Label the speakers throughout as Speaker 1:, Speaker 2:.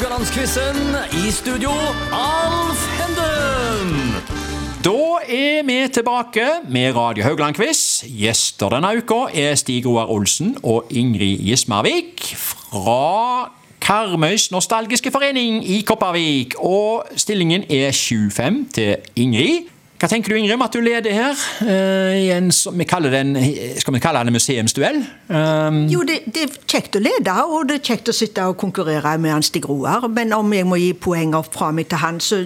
Speaker 1: Haugalandsquizen. I studio, Alf Henden.
Speaker 2: Da er vi tilbake med Radio Haugland-quiz. Gjester denne uka er Stig Roar Olsen og Ingrid Gismarvik fra Karmøys nostalgiske forening i Kopervik. Og stillingen er 7-5 til Ingrid. Hva tenker du Ingrid om at du leder her? eh, i en, vi kaller den, skal vi kalle det en museumsduell? Um,
Speaker 3: Jo, det, det er kjekt å lede, og det er kjekt å sitte og konkurrere med han Stig Roar. Men om jeg må gi poenger fra meg til han, så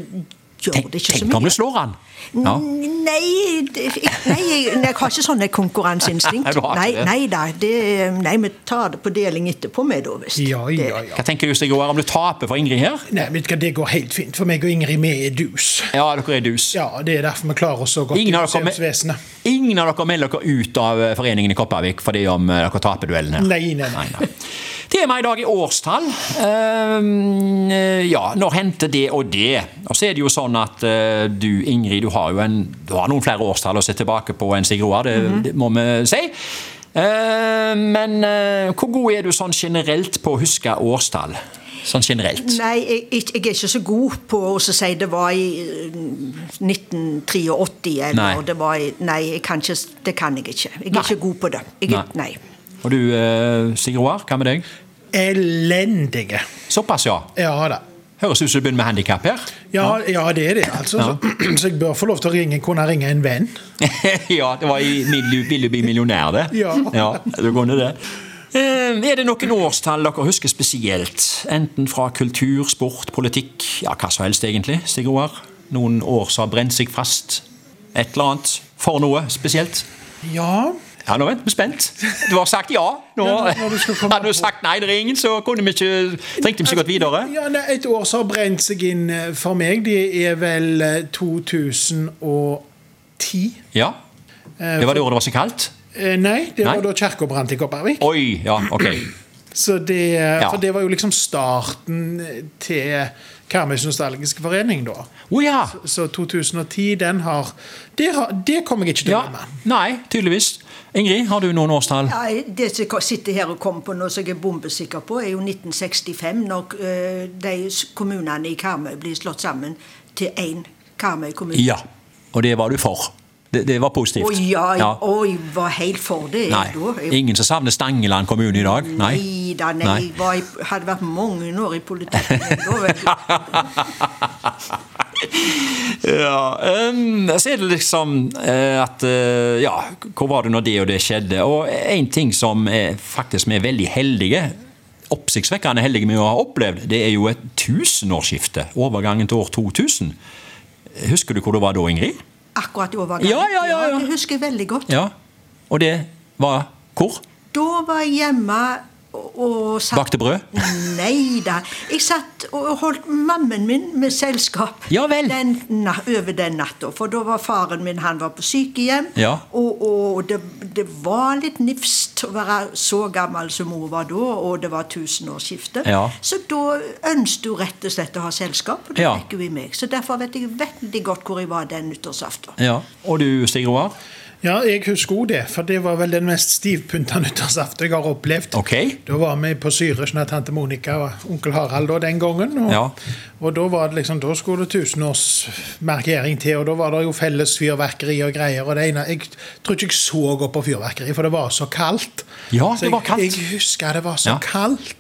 Speaker 3: gjør
Speaker 2: tenk
Speaker 3: det ikke så mye.
Speaker 2: tenk om du slår han! Ja.
Speaker 3: Nei, nei, jeg, har ikke sånne konkurranseinstinkt. Nei, nei da. Det, nei, vi tar det på deling etterpå, vi da, visst.
Speaker 4: Ja, ja, ja.
Speaker 2: Hva tenker du Stig Roar, om du taper for Ingrid her?
Speaker 4: Nei, vet du hva, Det går helt fint, for meg og Ingrid vi er dus.
Speaker 2: Ja, dere er dus.
Speaker 4: Ja, Det er derfor vi klarer oss så godt
Speaker 2: Ingen
Speaker 4: i museumsvesenet.
Speaker 2: ingen av dere melder dere ut av eh, foreningen i Kopervik fordi om eh, dere taper duellen her?
Speaker 4: Nei, nei, nei.
Speaker 2: Nei, nei. Temaet i dag er årstall. Ehm, eh, ja, når hendte det og det? Og så er det jo sånn at eh, du, Ingrid, du har jo en, du har noen flere årstall å se tilbake på enn Sigrid Roar, det, det må vi si. Eh, men eh, hvor god er du sånn generelt på å huske årstall? Sånn generelt.
Speaker 3: Nei, jeg, jeg er ikke så god på å si det var i eh, 1983, eller
Speaker 2: Nei.
Speaker 3: det var i Nei, kan ikke, det kan jeg ikke. Jeg er
Speaker 2: Nei.
Speaker 3: ikke god på det. Jeg,
Speaker 2: Nei.
Speaker 3: nei.
Speaker 2: Og du, Roar, hva med deg?
Speaker 4: Elendige.
Speaker 2: Såpass, ja.
Speaker 4: Ja da.
Speaker 2: Høres ut som du begynner med handikap her.
Speaker 4: Ja, ja, det er det, altså. Så, så jeg bør få lov til å ringe, kunne ringe en venn.
Speaker 2: ja, det var i Vil du bli millionær, det.
Speaker 4: Ja.
Speaker 2: du kunne det. Eh, Er det noen årstall dere husker spesielt? Enten fra kultur, sport, politikk, ja, hva som helst egentlig? Stig Roar? Noen år som har brent seg fast? Et eller annet? For noe spesielt?
Speaker 4: Ja,
Speaker 2: Ja, nå er vi spent. Du har sagt ja. Nå,
Speaker 4: Ja, når du
Speaker 2: hadde du sagt nei, det er ingen, så kunne vi ikke, trengte vi ikke gått videre.
Speaker 4: ja nei, Et år som har brent seg inn eh, for meg, det er vel eh, 2010.
Speaker 2: Ja. Det var det året det var så kaldt?
Speaker 4: Eh, Nei, det
Speaker 2: Nei.
Speaker 4: var da kirka brant i Kopervik.
Speaker 2: Oi, ja, ok.
Speaker 4: Så det,
Speaker 2: Ja.
Speaker 4: For det var jo liksom starten til Karmøys nostalgiske forening, da.
Speaker 2: Oh, ja.
Speaker 4: Så 2010, den har Det, har, det kommer jeg ikke til å
Speaker 2: ja. Nei, tydeligvis. Ingrid, har du noen årstall?
Speaker 3: Ja, det som jeg sitter her og kommer på nå, som jeg er bombesikker på, er jo 1965, når eh, de kommunene i Karmøy blir slått sammen til én Karmøy kommune.
Speaker 2: Ja, og det var du for. Det, det var positivt.
Speaker 3: Å ja,
Speaker 2: Ja.
Speaker 3: og jeg var helt for det.
Speaker 2: Nei.
Speaker 3: Jeg,
Speaker 2: ingen som savner Stangeland kommune i dag? Nei.
Speaker 3: Nei da, nei,
Speaker 2: Nei.
Speaker 3: jeg var, hadde vært mange år i politikken. Du.
Speaker 2: Ja, um, så er det liksom uh, at uh, Ja, hvor var det når det og det skjedde? Og en ting som er, faktisk vi er veldig heldige Oppsiktsvekkende heldige med å ha opplevd, det er jo et tusenårsskifte. Overgangen til år 2000. Husker du hvor det var da, Ingrid?
Speaker 3: Akkurat i overgangen.
Speaker 2: Ja, ja, ja, ja.
Speaker 3: Det husker jeg veldig godt.
Speaker 2: Ja. Og det var hvor?
Speaker 3: Da var jeg hjemme satt
Speaker 2: Bakte brød?
Speaker 3: Nei da. Jeg satt og holdt mammen min med selskap
Speaker 2: Ja.
Speaker 3: Den, na, over den natta. For da var faren min han var på sykehjem.
Speaker 2: Ja.
Speaker 3: Og, og det, det var litt nifst å være så gammel som mor var da, og det var tusenårsskifte.
Speaker 2: Ja.
Speaker 3: Så da ønsket hun rett og slett å ha selskap, og det
Speaker 2: Ja.
Speaker 3: fikk hun i meg. Så derfor vet jeg veldig godt hvor jeg var den nyttårsaften.
Speaker 2: Ja. Og du, Stig Roar?
Speaker 4: Ja, jeg husker òg det, for det var vel den mest stivpynta nyttårsaften jeg har opplevd.
Speaker 2: Okay.
Speaker 4: Da var vi på Syre av tante Monica og onkel Harald da, den gangen. Og,
Speaker 2: Ja.
Speaker 4: og da var det liksom, da skulle det tusenårsmarkering til, og da var det jo felles fyrverkeri og greier. og det ene, Jeg tror ikke jeg så godt på fyrverkeri, for det var så kaldt.
Speaker 2: Ja, det var
Speaker 4: jeg. Jeg husker det var så
Speaker 2: Ja.
Speaker 4: kaldt.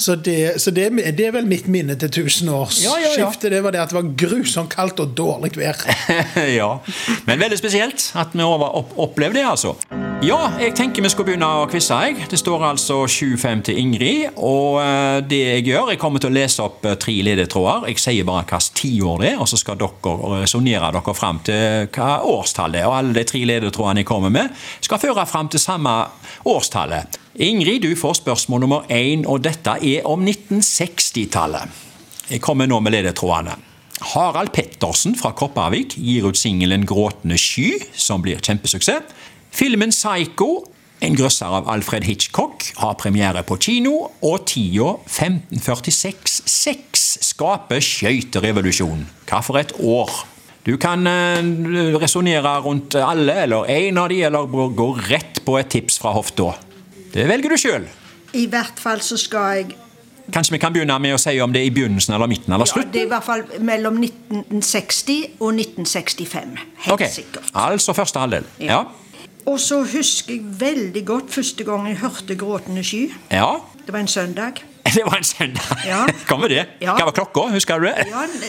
Speaker 4: Så, det, så det, det er vel mitt minne til tusenårsskiftet.
Speaker 2: Ja, ja.
Speaker 4: Det var det at det var grusomt kaldt og dårlig vær.
Speaker 2: ja. Men veldig spesielt at vi opplevde det, altså. Ja, jeg tenker vi skal begynne å quize. Det står altså 7-5 til Ingrid. Og eh, det jeg gjør, jeg kommer til å lese opp eh, tre ledetråder. Jeg sier bare hvilket tiår det er, og så skal dere resonnere dere fram til hva årstall det er. Og alle de tre ledetrådene jeg kommer med, skal føre fram til samme årstallet. Ingrid, du får spørsmål nummer én, og dette er om 1960-tallet. Jeg kommer nå med ledetrådene. Harald Pettersen fra Kopervik gir ut singelen 'Gråtende sky', som blir kjempesuksess. Filmen 'Psycho', en grøsser av Alfred Hitchcock, har premiere på kino, og tida 1546-6 skaper skøyterevolusjonen. Hva for et år? Du kan uh, resonnere rundt alle, eller én av de, eller gå rett på et tips fra hofta. Det velger du sjøl.
Speaker 3: I hvert fall så skal jeg
Speaker 2: Kanskje vi kan begynne med å si om det er i begynnelsen eller midten eller
Speaker 3: Ja, det er i hvert fall mellom 1960 og 1965. Helt
Speaker 2: okay.
Speaker 3: sikkert.
Speaker 2: Altså første halvdel. Ja.
Speaker 3: Og så husker jeg veldig godt første gang jeg hørte 'Gråtende sky'.
Speaker 2: ja.
Speaker 3: Det var en søndag.
Speaker 2: Det var en søndag.
Speaker 3: Ja.
Speaker 2: Kommer det?
Speaker 3: Ja.
Speaker 2: Hva var klokka? Husker du det?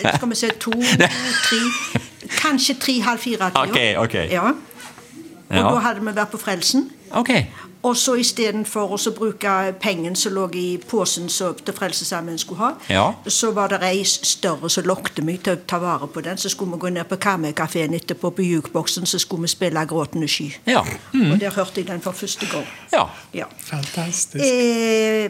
Speaker 3: Ja, skal vi se To, tre Kanskje tre-halv fire-tida.
Speaker 2: Ok, ok.
Speaker 3: Ja. Og da hadde vi vært på Frelsen.
Speaker 2: Ok.
Speaker 3: Og så istedenfor å bruke pengene som lå i posen som til Frelsesarmeen skulle ha,
Speaker 2: Ja.
Speaker 3: så var det ei større som lokte meg til å ta vare på den. Så skulle vi gå ned på Karmøy-kafeen etterpå på jukeboksen, så skulle vi spille 'Gråtende sky'.
Speaker 2: Ja.
Speaker 3: Og der hørte jeg den for første gang.
Speaker 2: ja.
Speaker 3: Ja.
Speaker 4: Fantastisk.
Speaker 3: Eh,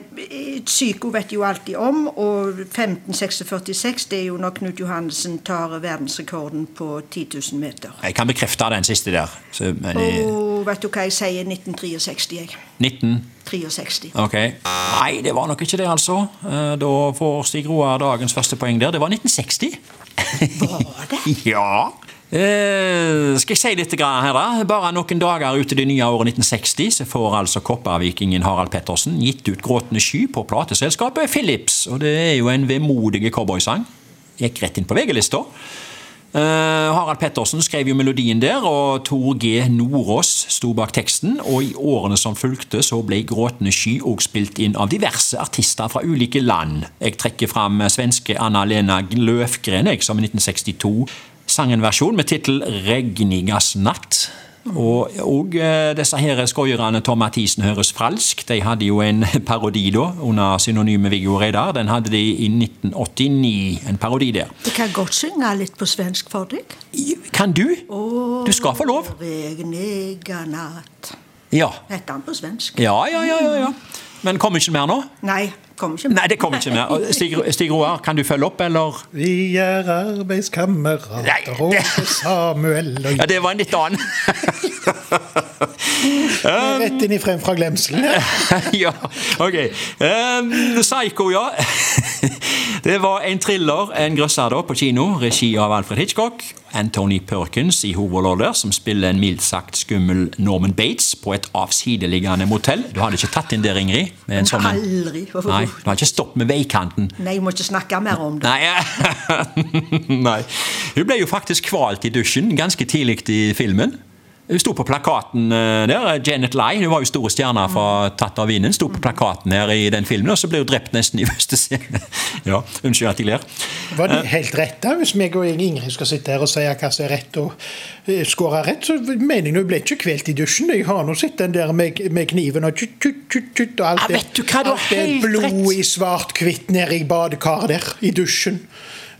Speaker 3: Psyko vet jo alltid om, og 1546 det er jo når Knut Johannessen tar verdensrekorden på 10 000 meter.
Speaker 2: Jeg kan bekrefte den siste der. Så, men
Speaker 3: Og vet du hva jeg sier? 1963. jeg.
Speaker 2: 19
Speaker 3: 63.
Speaker 2: Ok. Nei, det var nok ikke det, altså. Eh, Da får Stig Roar dagens første poeng der. Det var 1960.
Speaker 3: Var det?
Speaker 2: ja. Eh, skal jeg si litt her, da? Bare noen dager ut i det nye året 1960 så får altså koppervikingen Harald Pettersen gitt ut 'Gråtende sky' på plateselskapet Philips. Og det er jo en vemodig cowboysang. Gikk rett inn på VG-lista. Eh, Harald Pettersen skrev jo melodien der, og Tor G. Nordås sto bak teksten. Og i årene som fulgte, så ble 'Gråtende sky' òg spilt inn av diverse artister fra ulike land. Jeg trekker fram svenske Anna-Lena Løfgren, som i 1962 sang en versjon med tittel 'Regnigas natt'. Og, og eh, disse her skoierne Tom Mathisen høres falsk. De hadde jo en parodi da, under synonymet Viggo Reidar. Den hadde de i 1989, en parodi der.
Speaker 3: Jeg kan godt synge litt på svensk for deg.
Speaker 2: Kan du? Du skal få lov.
Speaker 3: Regnega natt.
Speaker 2: Ja.
Speaker 3: Heter han på svensk?
Speaker 2: Ja, ja, ja, ja, ja. Men kommer ikke mer nå?
Speaker 3: Nei, kommer ikke
Speaker 2: Nei, det kommer ikke mer. Stig, Stig Roar, kan du følge opp, eller?
Speaker 4: Vi er arbeidskamerater, og Samuel og
Speaker 2: Ja, det var en litt annen.
Speaker 4: Rett inn i Frem fra glemselen.
Speaker 2: ja, ok. Um, Psycho, ja. Det var en thriller, en grøsser da, på kino, regi av Alfred Hitchcock. Anthony Perkins i hovedroller, som spiller en mildt sagt skummel Norman Bates på et avsideliggende motell. Du hadde ikke tatt inn der, Ingrid? Med en sånn,
Speaker 3: Aldri.
Speaker 2: Nei, du har ikke stoppet med veikanten.
Speaker 3: Nei, jeg må ikke snakke mer om det.
Speaker 2: Nei. Nei. Hun ble jo faktisk kvalt i dusjen ganske tidlig i filmen. Hun sto på plakaten eh, der. Janet Lye, hun var jo store stjerner fra Tatt av vinden, sto på plakaten her i den filmen, og så ble hun drept nesten i første scene. Ja, Unnskyld at jeg ler.
Speaker 4: Var det helt rett da? Hvis meg og Ingrid skal sitte her og si hva som er rett og eh, skåre rett, så mener jeg nå ble ikke kvelt i dusjen. Jeg har nå sett den der med, med kniven og tjutt, tjutt, tjutt, tjutt, og alt
Speaker 2: Ja, vet du hva,
Speaker 4: alt det
Speaker 2: blodet
Speaker 4: blod i svart-hvitt nede i badekaret der, i dusjen.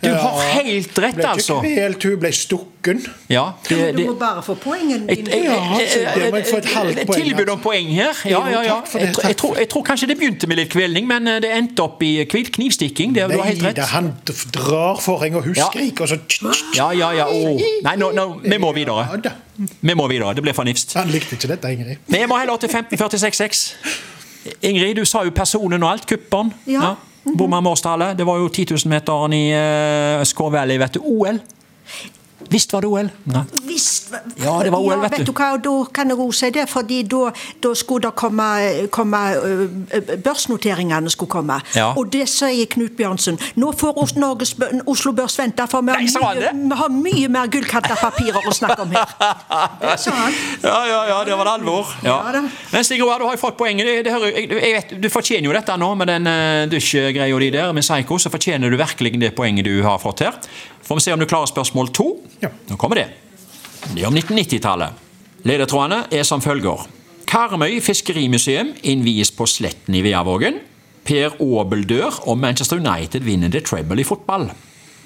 Speaker 2: Du har helt rett,
Speaker 4: Ble ikke
Speaker 2: altså.
Speaker 4: kvelt, hun ble stukken.
Speaker 2: Ja, det,
Speaker 3: Du må bare få poengene
Speaker 2: din.
Speaker 3: dine.
Speaker 4: Ja, altså, det
Speaker 2: tilbud om
Speaker 4: altså.
Speaker 2: poeng her. Ja, ja, ja.
Speaker 4: det,
Speaker 2: Jeg, tror- jeg, tror, jeg tror kanskje det begynte med litt kvelning, men eh, det endte opp i kniv- knivstikking. Det, du har helt rett.
Speaker 4: Nei, han drar forhenget, og hun skriker, og så
Speaker 2: Ja, ja, ja. Nei, nå, nå, vi må videre. Vi må videre. Det blir for nifst.
Speaker 4: Han likte ikke dette, Ingrid.
Speaker 2: Vi må heller til 1546-6. Ingrid, du sa jo personen og alt. Kupperen.
Speaker 3: Ja.
Speaker 2: Bomma Mårstallet. Det var jo 10 000-meteren i uh, Skår Valley, vet du. OL. Visst var det OL? Nei.
Speaker 3: Visst,
Speaker 2: Ja, det var OL, vet
Speaker 3: vet
Speaker 2: du.
Speaker 3: hva, og Da kan jeg rose det, fordi da, da skulle det komme, komme Børsnoteringene skulle komme.
Speaker 2: Ja.
Speaker 3: Og det sier Knut Bjørnsen. Nå får Norges, Oslo Børs vente, for vi har,
Speaker 2: Nei,
Speaker 3: mye, vi har mye mer gullkanta papirer å snakke om her. Det sa han.
Speaker 2: Ja, ja, ja, det var det alvor. Ja.
Speaker 3: Ja.
Speaker 2: Men Stig Roar, du har jo fått poenget. Det, det hører, jeg, jeg vet, du fortjener jo dette nå med den uh, dusjgreia di der med Psycho. Så fortjener du virkelig det poenget du har fått her. Får vi se om du klarer spørsmål to.
Speaker 4: Ja.
Speaker 2: Nå kommer det. Det er om 1990-tallet. Ledetrådene er som følger. Karmøy fiskerimuseum innvies på Sletten i Veavågen. Per Aabel dør, og Manchester United vinner The Treble i fotball.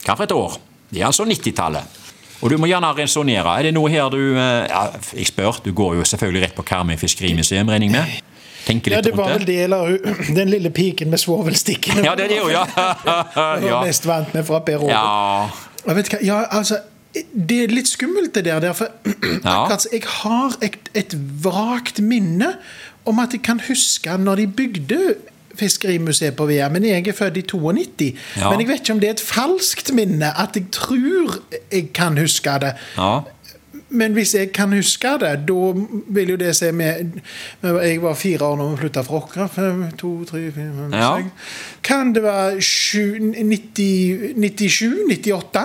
Speaker 2: Hva for et år? Det er altså 90-tallet. Og du må gjerne resonnere. Er det noe her du eh, Ja, jeg spør. Du går jo selvfølgelig rett på Karmøy fiskerimuseum, regner jeg med?
Speaker 4: Ja, det var vel
Speaker 2: del det?
Speaker 4: det, eller den lille piken med svovelstikkene.
Speaker 2: Ja, det er det jo, ja. Ja.
Speaker 4: var mest vant med fra Per Aabel.
Speaker 2: ja.
Speaker 4: Jeg vet hva, ja, altså, det er litt skummelt det der, For akkurat, jeg har et, et vrakt minne om at jeg kan huske når de bygde Fiskerimuseet på VM. men jeg er født i 92.
Speaker 2: Ja.
Speaker 4: Men jeg vet ikke om det er et falskt minne, at jeg tror jeg kan huske det.
Speaker 2: ja.
Speaker 4: men hvis jeg kan huske det, da vil jo det si med, Jeg var fire år når vi flytta fra Åkra. To, tre, fire, fem,
Speaker 2: Ja.
Speaker 4: Kan det være 97? 98?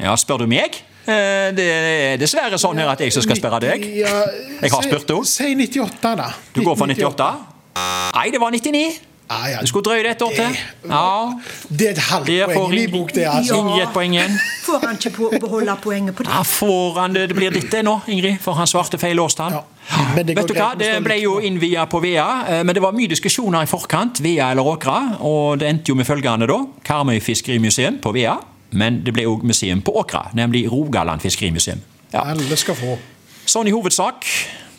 Speaker 2: Ja, spør du meg? Eh, Det er dessverre sånn her at jeg som skal spørre deg. Jeg har spurt henne.
Speaker 4: Si 98, da.
Speaker 2: Du går for 98? Nei, det var 99.
Speaker 4: Ah, ja.
Speaker 2: Du skulle drøye det et år til. Ja,
Speaker 4: Det er et halvt poeng i min bok, det. altså.
Speaker 2: Ingrid et poeng igjen.
Speaker 3: Får han ikke beholde poenget på det?
Speaker 2: Ja, får han det, det blir ditt det nå, Ingrid, for han svarte feil årstall.
Speaker 4: Ja,
Speaker 2: Vet du hva, Det ble jo innvia på Vea, eh, men det var mye diskusjoner i forkant. Vea eller Åkra, og det endte jo med følgende da. Karmøy fiskerimuseum på Vea, men det ble òg museum på Åkra, nemlig Rogaland fiskerimuseum. Ja.
Speaker 4: Alle skal få.
Speaker 2: Sånn i hovedsak,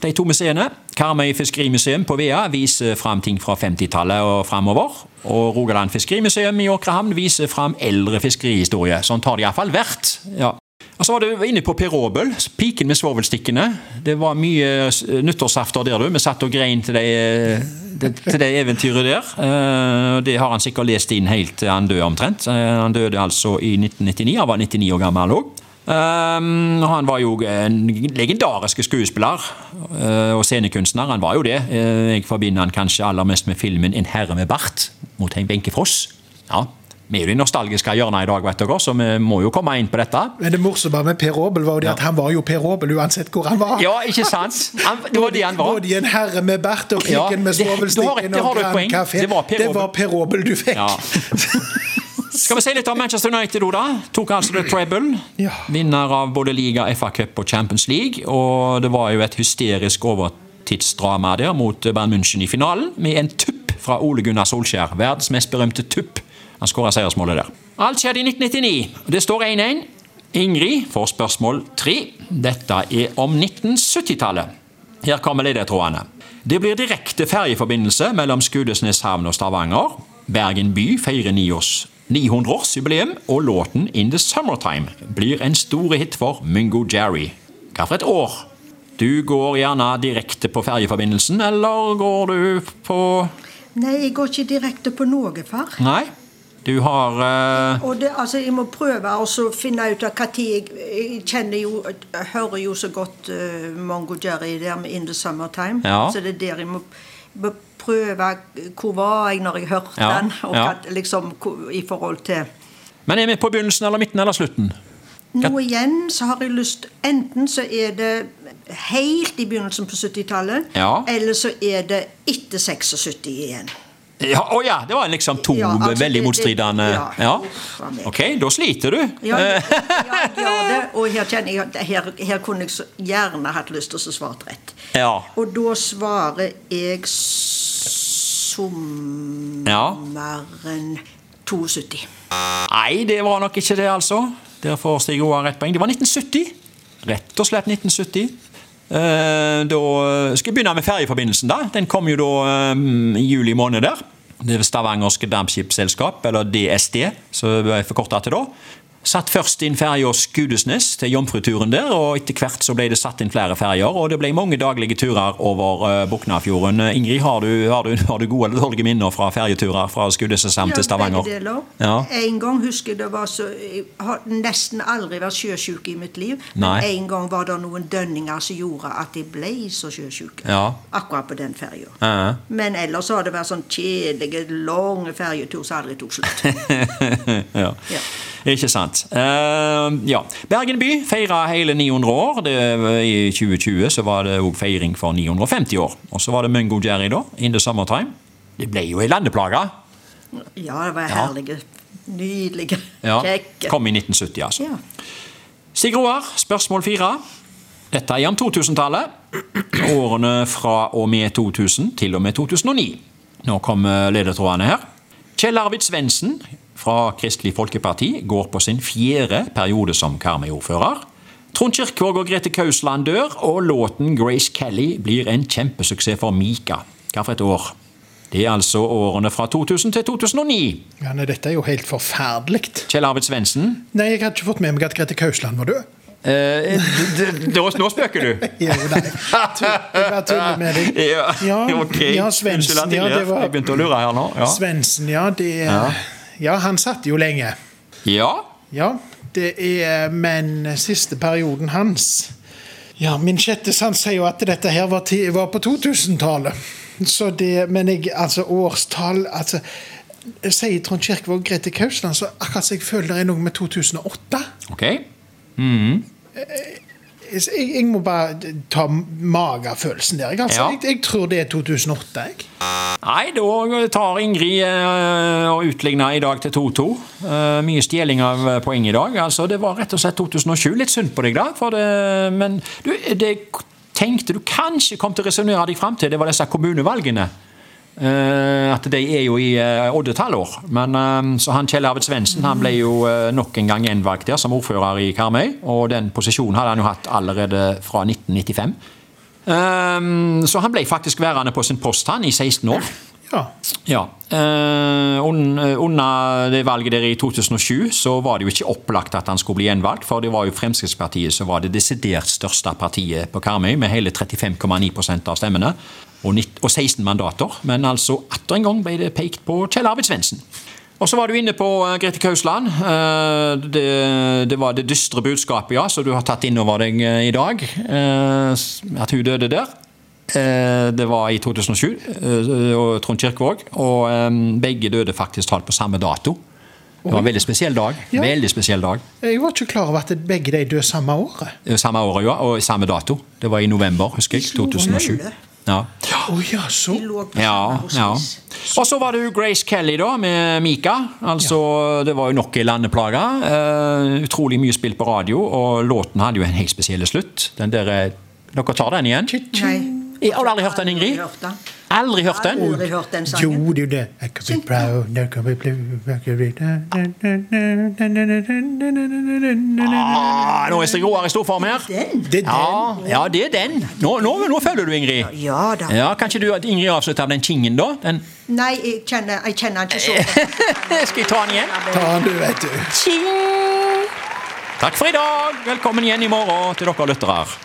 Speaker 2: de to museene. Karmøy fiskerimuseum på Vea viser fram ting fra 50-tallet og framover. Og Rogaland fiskerimuseum i Åkrehamn viser fram eldre fiskerihistorie. Sånn har det iallfall vært. Ja. Og så var du inne på Per Aabel, piken med svovelstikkene. Det var mye nyttårsafter der, du. Vi satt og grein til det, det, til det eventyret der. Eh, Det har han sikkert lest inn helt til han døde omtrent. Eh, Han døde altså i 1999. Han var 99 år gammel òg. Han var jo en legendarisk skuespiller eh, og scenekunstner. Han var jo det. Eh, jeg forbinder han kanskje aller mest med filmen 'En herre med bart' mot Wenche Foss. Ja, vi er jo de nostalgiske hjørnene i dag, vet dere, så vi må jo komme inn på dette.
Speaker 4: Men det morsomme med Per Aabel var jo det at han var jo Per Aabel uansett hvor han var.
Speaker 2: Ja, ikke sant? Han, det var det han var.
Speaker 4: Både En herre med bart og
Speaker 2: Ja,
Speaker 4: med svovelstikken og Grand. Café.
Speaker 2: Det var Per
Speaker 4: Per Robel du fikk.
Speaker 2: Ja. Skal vi si litt om Manchester United, da? Tok altså The Treble.
Speaker 4: Ja.
Speaker 2: Vinner av både liga, FA Cup og Champions League. Og det var jo et hysterisk overtidsdrama der mot Bayern München i finalen, med en tupp fra Ole Gunnar Solskjær. Verdens mest berømte tupp. Han skåra seiersmålet der. Alt skjedde i 1999. og Det står 1-1. Ingrid får spørsmål tre. Dette er om 1970-tallet. Her kommer ledetrådene. Det blir direkte ferjeforbindelse mellom Skudenesnes havn og Stavanger. Bergen by feirer 900-årsjubileum, og låten 'In the Summertime' blir en stor hit for Mungo Jerry. Hva for et år? Du går gjerne direkte på ferjeforbindelsen, eller går du på
Speaker 3: Nei, jeg går ikke direkte på noe, far.
Speaker 2: Nei? Du har
Speaker 3: uh... Det, altså, Jeg må prøve å finne ut av tid jeg, jeg kjenner jo, jeg hører jo så godt uh, Mongo Jerry der med 'In the Summertime'.
Speaker 2: Ja.
Speaker 3: Så det er der jeg må, må prøve Hvor var jeg når jeg hørte
Speaker 2: Ja,
Speaker 3: den? Og
Speaker 2: ja.
Speaker 3: hva, liksom, hvor- I forhold til
Speaker 2: Men er vi på begynnelsen eller midten eller slutten?
Speaker 3: Nå igjen så har jeg lyst Enten så er det helt i begynnelsen på 70-tallet,
Speaker 2: Ja.
Speaker 3: eller så er det etter 76 igjen.
Speaker 2: Ja, Å ja, det var liksom to
Speaker 3: Ja, altså,
Speaker 2: veldig motstridende
Speaker 3: ja.
Speaker 2: ja. Ok, da sliter du.
Speaker 3: Ja, ja, det. Og her kjenner jeg her, her kunne jeg så gjerne hatt lyst til å svare rett.
Speaker 2: Ja.
Speaker 3: Og da svarer jeg sommeren 72.
Speaker 2: Nei, det var nok ikke det, altså. Der får Stig Roar rett poeng. Det var 1970. Rett og slett 1970. Eh, da skal jeg begynne med ferjeforbindelsen. da. Den kom jo da eh, i juli måned der. Det er Stavangerske Dampskipsselskap, eller DSD, som jeg forkorta til da. Satt først inn ferja Skudesnes til jomfruturen der, og etter hvert så ble det satt inn flere ferjer. Og det ble mange daglige turer over uh, Buknafjorden. Eh, Ingrid, har du, har, du, har du gode eller dårlige minner fra ferjeturer fra Skudeneshavn til Stavanger? Ja.
Speaker 3: En gang husker jeg det var så Jeg har nesten aldri vært sjøsjuk i mitt liv.
Speaker 2: Nei.
Speaker 3: Men en gang var det noen dønninger som gjorde at jeg ble så sjøsjuk.
Speaker 2: Ja.
Speaker 3: Akkurat på den ferja.
Speaker 2: Ja.
Speaker 3: Men ellers har det vært sånn kjedelige, lange ferjetur som aldri tok slutt.
Speaker 2: ja.
Speaker 3: Ja.
Speaker 2: Ikke sant. Uh, ja. Bergen by feira hele 900 år. Det, I 2020 så var det òg feiring for 950 år. Og så var det Mungo Jerry, da. In the summertime. Det ble jo ei landeplage.
Speaker 3: Ja, det var
Speaker 2: Ja.
Speaker 3: herlige, nydelige,
Speaker 2: Ja.
Speaker 3: kjekke.
Speaker 2: Kom i 1970, altså.
Speaker 3: Ja.
Speaker 2: Stig Roar, spørsmål fire. Dette er om 2000-tallet. Årene fra og med 2000 til og med 2009. Nå kommer ledetrådene her. Kjell Arvid Svendsen fra Kristelig Folkeparti går på sin fjerde periode som Karmøy-ordfører. Trond Kirkvaag og Grete Kausland dør, og låten 'Grace Kelly' blir en kjempesuksess for Mika. Hva for et år? Det er altså årene fra 2000 til 2009.
Speaker 4: Ja, nei, dette er jo helt forferdelig.
Speaker 2: Kjell Arvid Svendsen
Speaker 4: Nei, jeg hadde ikke fått med meg at Grete Kausland var død.
Speaker 2: eh, Nå spøker du!
Speaker 4: Jo, nei. Jeg bare tuller med deg.
Speaker 2: Ja,
Speaker 4: Ja,
Speaker 2: okay.
Speaker 4: ja, Svendsen, ja, det var-
Speaker 2: Jeg begynte å lure her nå. Ja,
Speaker 4: Svendsen, ja, det
Speaker 2: Ja.
Speaker 4: Ja, han satt jo lenge.
Speaker 2: ja.
Speaker 4: Ja, det er Men siste perioden hans Ja, min sjette sans sier jo at dette her var, ti- var på 2000-tallet. Så det, Men jeg, altså årstall altså, Sier Trond Kirkevåg Grete Kausland, så akkurat så jeg føler det er noe med 2008.
Speaker 2: Ok? Mhm.
Speaker 4: Jeg, jeg må bare ta magefølelsen der. Altså,
Speaker 2: Ja.
Speaker 4: jeg, jeg tror det er 2008. jeg.
Speaker 2: Nei, da tar Ingrid eh, og utligner i dag til 2-2. Uh, mye stjeling av eh, poeng i dag. Altså, det var rett og slett 2007. Litt synd på deg, da. Det, men du, det tenkte du kanskje kom til å resonnere deg fram til, det var disse kommunevalgene. Eh, at de er jo i uh, oddetallår. Men eh, så han Kjell Arvid Svendsen han ble jo nok en gang gjenvalgt der som ordfører i Karmøy. Og den posisjonen hadde han jo hatt allerede fra 1995. Eh, så han ble faktisk værende på sin post han i 16 år.
Speaker 4: Ja.
Speaker 2: Ja. eh, eh, under det valget der i 2007 så var det jo ikke opplagt at han skulle bli gjenvalgt, for det var jo Fremskrittspartiet som var det desidert største partiet på Karmøy, med hele 35,9% av stemmene og, 19, og 16 mandater. Men altså atter en gang ble det pekt på Kjell Arvid Svendsen. Og så var du inne på eh, Grete Kausland. Eh, Det, det var det dystre budskapet, ja, som du har tatt inn over deg i dag. At hun døde der. Eh, Det var i 2007, eh, og Trond Kirkevåg. Og eh, begge døde faktisk talt på samme dato. Det var en veldig spesiell dag.
Speaker 4: Ja.
Speaker 2: Veldig spesiell dag.
Speaker 4: Jeg var ikke klar over at begge de døde samme året.
Speaker 2: Samme året, ja, og samme dato. Det var i november, husker jeg. 2007. Ja.
Speaker 4: Oh, ja, så.
Speaker 2: Ja, ja. Og så var det jo Grace Kelly da, med Mika. Altså, Det var jo nok en landeplage. Uh, utrolig mye spilt på radio, og låten hadde jo en helt spesiell slutt. Den der, Dere tar den igjen?
Speaker 3: Nei.
Speaker 2: Jeg har du aldri hørt den, Ingrid? Aldri hørt den?
Speaker 3: Aldri hørt den sangen.
Speaker 4: Jo, det er jo det. I could be proud, I could be blue, I could be
Speaker 2: Ah, nå er Stig Roar i stor form her.
Speaker 3: Den?
Speaker 4: Er
Speaker 2: Ja, ja, det er den. Nå, nå, nå følger du, Ingrid.
Speaker 3: Ja da.
Speaker 2: Ja, Kan ikke du, Ingrid, avslutte av den kingen, da? Den,
Speaker 3: Nei, jeg kjenner, jeg kjenner den ikke så godt.
Speaker 2: skal jeg ta den igjen?
Speaker 4: Ta den, du, vet du.
Speaker 2: Tjing! Takk for i dag. Velkommen igjen i morgen til dere lyttere.